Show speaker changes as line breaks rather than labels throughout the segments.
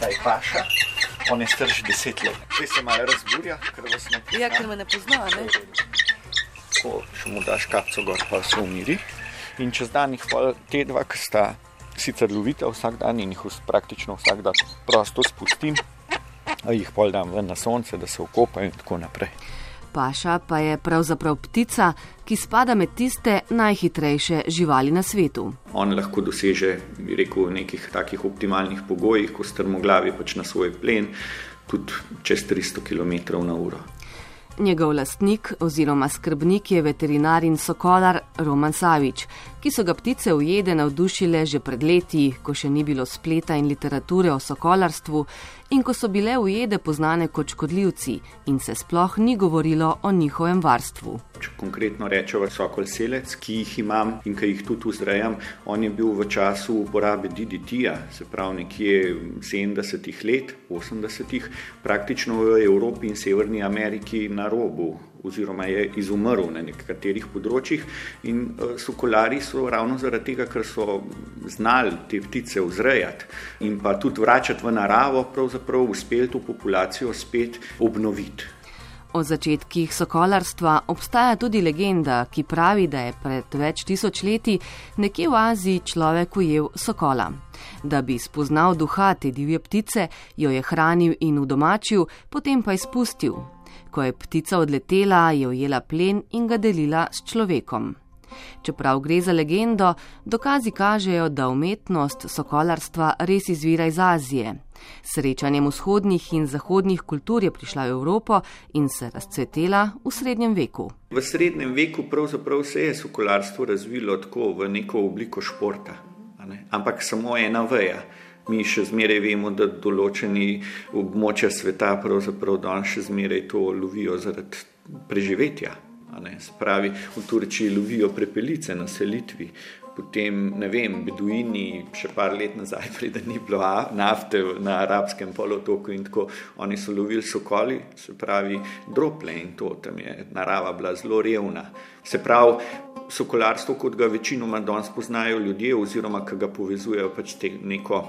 Ta je paša, on je star že deset let. Zdaj se malo razburja, ker vas ne pozna.
Ja, ker me ne pozna, ne?
Ko še mu daš kapco gor, pa se umiri. In čez dan jih pol te dva, ki sta sicer lovita vsak dan in jih praktično vsak dan prosto spustim, a jih pol dam ven na sonce, da se okopajo in tako naprej.
Paša pa je pravzaprav ptica, ki spada med tiste najhitrejše živali na svetu.
On lahko doseže, bi rekel, v nekih takih optimalnih pogojih, ko strmoglavi pač na svoj plen, tudi čez 300 km na uro.
Njegov lastnik oziroma skrbnik je veterinar in sokolar Roman Savič, ki so ga ptice ujede navdušile že pred leti, ko še ni bilo spleta in literature o sokolarstvu in ko so bile ujede poznane kot škodljivci in se sploh ni govorilo o njihovem varstvu.
Če konkretno rečemo sokol selec, ki jih imam in ki jih tudi vzrejam, on je bil v času uporabe DDT-ja, se pravi nekje 70-ih let, 80-ih, praktično v Evropi in Severni Ameriki na robu oziroma je izumrl na nekaterih področjih in uh, sokolari so ravno zaradi tega, ker so znali te ptice vzrejati in pa tudi vračati v naravo, pravzaprav uspeli to populacijo spet obnoviti.
O začetkih sokolarstva obstaja tudi legenda, ki pravi, da je pred več tisoč leti nekje v Aziji človek ujel sokola. Da bi spoznal duha te divje ptice, jo je hranil in udomačil, potem pa izpustil. Ko je ptica odletela, je ujela plen in ga delila s človekom. Čeprav gre za legendo, dokazi kažejo, da umetnost sokolarstva res izvira iz Azije. Srečanjem vzhodnih in zahodnih kultur je prišla v Evropo in se razcvetela v srednjem veku.
V srednjem veku pravzaprav se je sokolarstvo razvilo tako v neko obliko športa, ne? ampak samo ena veja. Mi še zmeraj vemo, da določeni območja sveta pravzaprav danes še zmeraj to lovijo zaradi preživetja. pravi, v Turčiji lovijo prepelice na selitvi, potem ne vem, beduini, še par let nazaj, preden ni bilo nafte na arabskem polotoku in tako, oni so lovili sokoli, se pravi, drople in to, tam je narava bila zelo revna. Se pravi, sokolarstvo, kot ga večinoma danes poznajo ljudje, oziroma ki ga povezujejo pač te neko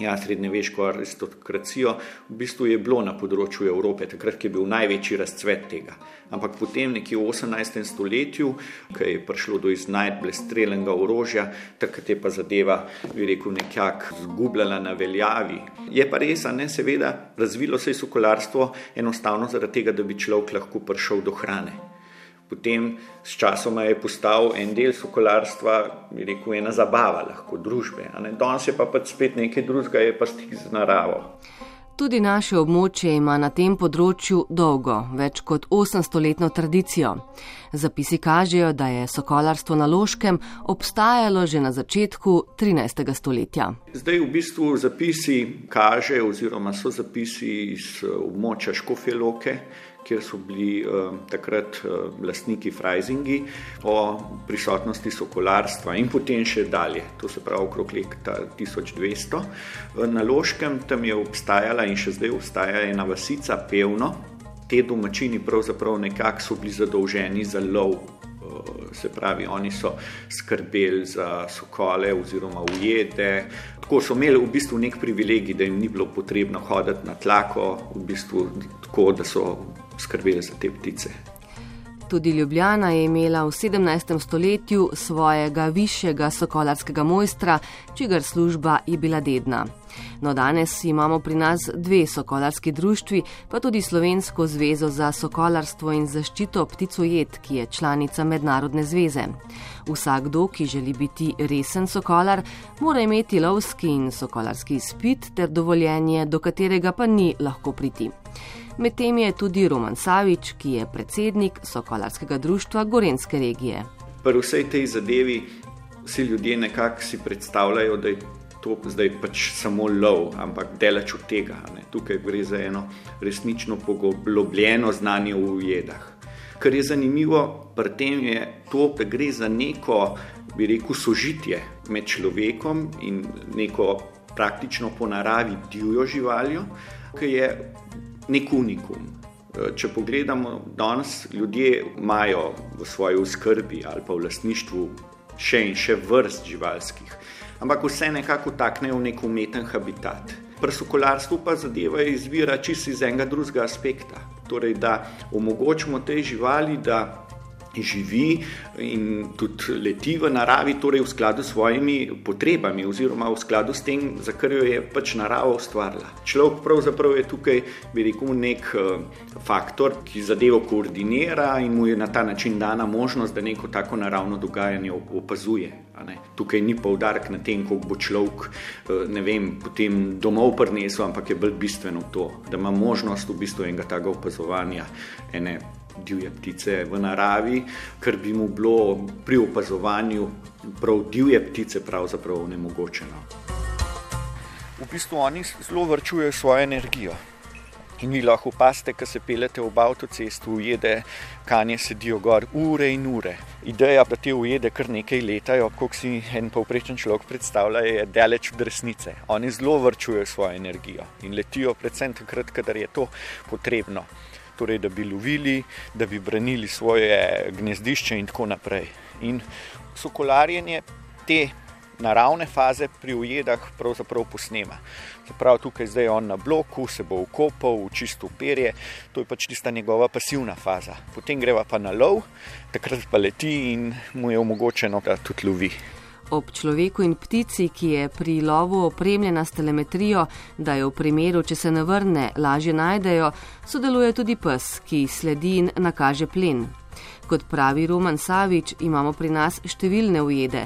ja, srednjeveško aristokracijo, v bistvu je bilo na področju Evrope, takrat je bil največji razcvet tega. Ampak potem, nekje v 18. stoletju, ko je prišlo do iznajdbe strelnega orožja, takrat je pa zadeva, bi rekel, nekako zgubljala na veljavi. Je pa res, a ne, seveda, razvilo se je sokolarstvo enostavno zaradi tega, da bi človek lahko prišel do hrane. Potem s časoma je postal en del sokolarstva, bi rekel, ena zabava, lahko družbe. Danes je pa pač spet nekaj drugega, je pa stik z naravo.
Tudi naše območje ima na tem področju dolgo, več kot 800-letno tradicijo. Zapisi kažejo, da je sokolarstvo na Loškem obstajalo že na začetku 13. stoletja.
Zdaj v bistvu zapisi kažejo, oziroma so zapisi iz območja Škofjeloke, kjer so bili eh, takrat eh, lastniki Freisingi o prisotnosti sokolarstva in potem še dalje, to se pravi okrog leta 1200. Eh, Na Loškem tam je obstajala in še zdaj obstaja ena vasica Pevno. Te domačini pravzaprav nekako so bili zadolženi za lov se pravi, oni so skrbeli za sokole oziroma ujede. Tako so imeli v bistvu nek privilegij, da jim ni bilo potrebno hoditi na tlako, v bistvu tako, da so skrbeli za te ptice.
Tudi Ljubljana je imela v 17. stoletju svojega višjega sokolarskega mojstra, čigar služba je bila dedna. No, danes imamo pri nas dve sokolarski društvi, pa tudi Slovensko zvezo za sokolarstvo in zaščito pticojed, ki je članica Mednarodne zveze. Vsakdo, ki želi biti resen sokolar, mora imeti lovski in sokolarski izpit ter dovoljenje, do katerega pa ni lahko priti. Medtem je tudi Roman Savič, ki je predsednik Sokolarskega društva Gorenske regije.
Pri vsej tej zadevi vsi ljudje nekako si predstavljajo, da je to zdaj pač samo lov, ampak delač od tega. Ne. Tukaj gre za eno resnično poglobljeno znanje v ujedah. Kar je zanimivo pri tem je to, da gre za neko, bi rekel, sožitje med človekom in neko praktično po naravi divjo živaljo, ki je nek unikum. Če pogledamo, danes ljudje imajo v svoji skrbi ali pa v lastništvu še in še vrst živalskih. Ampak vse nekako taknejo v nek umeten habitat. Pri sokolarstvu pa zadeva izvira čisto iz enega drugega aspekta. Torej, da omogočimo tej živali, da živi in tudi leti v naravi, torej v skladu s svojimi potrebami, oziroma v skladu s tem, za kar jo je pač narava ustvarila. Človek pravzaprav je tukaj, bi rekel, nek uh, faktor, ki zadevo koordinira in mu je na ta način dana možnost, da neko tako naravno dogajanje opazuje. Tukaj ni poudarek na tem, kako bo človek uh, vem, potem domov prinesel, ampak je bolj bistveno to, da ima možnost v bistvu enega takega opazovanja. Ene divje ptice v naravi, ker bi mu bilo pri opazovanju prav divje ptice pravzaprav onemogočeno. V bistvu oni zelo vrčujejo svojo energijo. In vi lahko opazite, ko se pelete ob avtocestu, ujede, kanje sedijo gor ure in ure. Ideja, da te ujede kar nekaj letajo, kot si en povprečen človek predstavlja, je daleč od resnice. Oni zelo vrčujejo svojo energijo in letijo predvsem takrat, kadar je to potrebno torej da bi lovili, da bi branili svoje gnezdišče in tako naprej. In sokolarjenje te naravne faze pri ujedah pravzaprav posnema. Se pravi, tukaj zdaj on na bloku, se bo ukopal v čisto perje, to je pač tista njegova pasivna faza. Potem greva pa na lov, takrat pa leti in mu je omogočeno, da tudi lovi
ob človeku in ptici, ki je pri lovu opremljena s telemetrijo, da jo v primeru, če se ne vrne, lažje najdejo, sodeluje tudi pes, ki sledi in nakaže plen. Kot pravi Roman Savič, imamo pri nas številne ujede,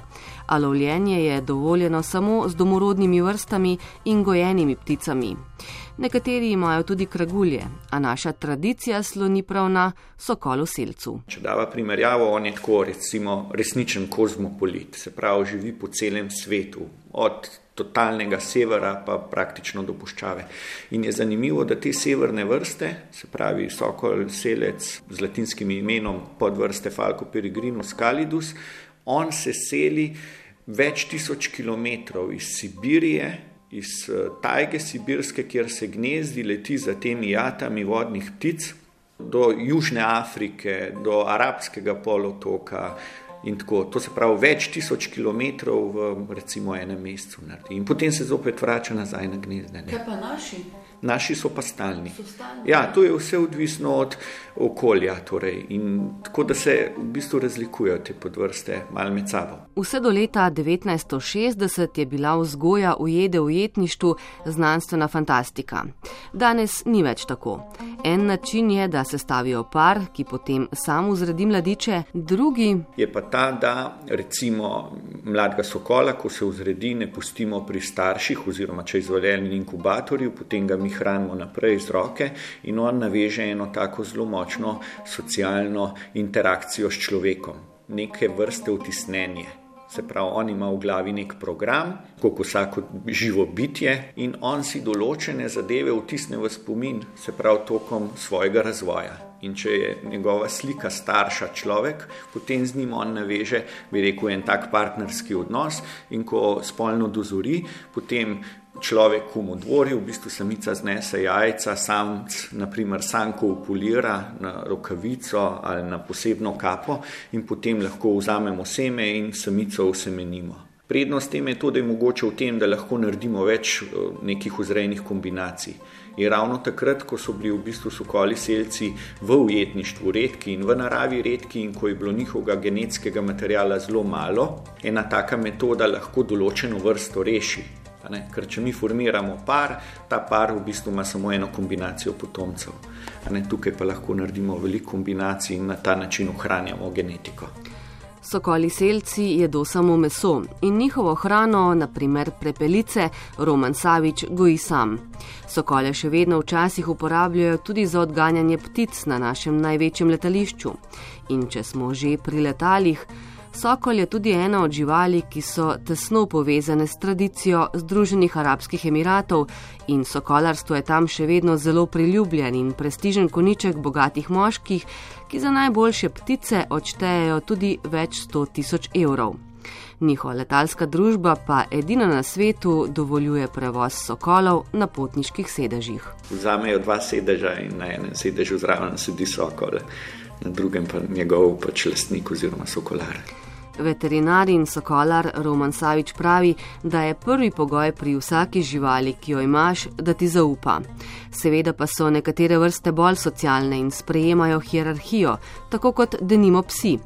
a lovljenje je dovoljeno samo z domorodnimi vrstami in gojenimi pticami. Nekateri imajo tudi kragulje, a naša tradicija sloni prav na sokolu selcu.
Če dava primerjavo, on je tako recimo resničen kozmopolit, se pravi, živi po celem svetu, od totalnega severa pa praktično do puščave. In je zanimivo, da te severne vrste, se pravi sokol selec z latinskim imenom podvrste Falco peregrinus calidus, on se seli več tisoč kilometrov iz Sibirije iz eh, tajge sibirske, kjer se gnezdi, leti za temi jatami vodnih ptic, do Južne Afrike, do Arabskega polotoka. Tako, to se pravi, več tisoč kilometrov v recimo enem mesecu naredi, in potem se zopet vrača nazaj na gnezde.
Kaj pa naši?
Naši so pa stalni. So stalni. Ja, to je vse odvisno od okolja. Torej. Tako da se v bistvu razlikujejo te podvrste malo med sabo.
Vse do leta 1960 je bila vzgoja ujede v ujetništvu znanstvena fantastika. Danes ni več tako. En način je, da se stavijo par, ki potem sam vzredi mladiče, drugi
je pa ta, da recimo mladega sokola, ko se vzredi, ne pustimo pri starših oziroma če izvoljeni inkubatorju, potem ga mi hranimo naprej iz roke in on naveže eno tako zelo močno socialno interakcijo s človekom, neke vrste vtisnenje. Se pravi, on ima v glavi nek program, kot vsako živo bitje, in on si določene zadeve vtisne v spomin, se pravi, tokom svojega razvoja. In če je njegova slika starša človek, potem z njim on naveže, bi rekel, en tak partnerski odnos, in ko spolno dozori, potem človek v modvorju, v bistvu samica znese jajca, samc, naprimer, sanko upolira na rokavico ali na posebno kapo in potem lahko vzamemo seme in samico usemenimo. Prednost to, da je mogoče v tem, da lahko naredimo več eh, nekih vzrejnih kombinacij. In ravno takrat, ko so bili v bistvu sokoli selci v ujetništvu redki in v naravi redki, in ko je bilo njihovega genetskega materijala zelo malo, ena taka metoda lahko določeno vrsto reši. Ker če mi formiramo par, ta par v bistvu ima samo eno kombinacijo potomcev. Tukaj pa lahko naredimo veliko kombinacij in na ta način ohranjamo genetiko.
Sokoli selci jedo samo meso in njihovo hrano, naprimer prepelice, Roman Savič goji sam. Sokole še vedno včasih uporabljajo tudi za odganjanje ptic na našem največjem letališču. In če smo že pri letalih, Sokol je tudi ena od živali, ki so tesno povezane s tradicijo Združenih arabskih emiratov in sokolarstvo je tam še vedno zelo priljubljen in prestižen koniček bogatih moških, ki za najboljše ptice odštejejo tudi več sto tisoč evrov. Njihova letalska družba pa edina na svetu dovoljuje prevoz sokolov na potniških sedežih.
Vzamejo dva sedeža in na enem sedežu zraven sedi sokol, na drugem pa njegov pač lastnik oziroma sokolar.
Veterinar in sokolar Roman Savič pravi, da je prvi pogoj pri vsaki živali, ki jo imaš, da ti zaupa. Seveda pa so nekatere vrste bolj socialne in sprejemajo hierarhijo, tako kot denimo psi.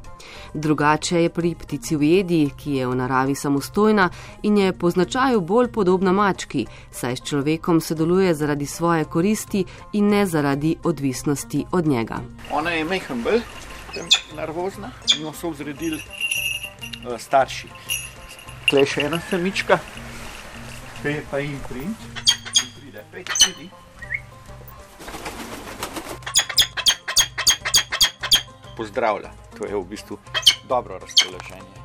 Drugače je pri ptici v jedi, ki je v naravi samostojna in je po značaju bolj podobna mački, saj s človekom sodeluje zaradi svoje koristi in ne zaradi odvisnosti od njega.
Ona je mehko bolj nervozna, njo so vzredili starši. Tukaj je še ena samička, ki je pa jim princ, ki pride, pej, pridi. Pozdravlja, to je v bistvu dobro razpoloženje.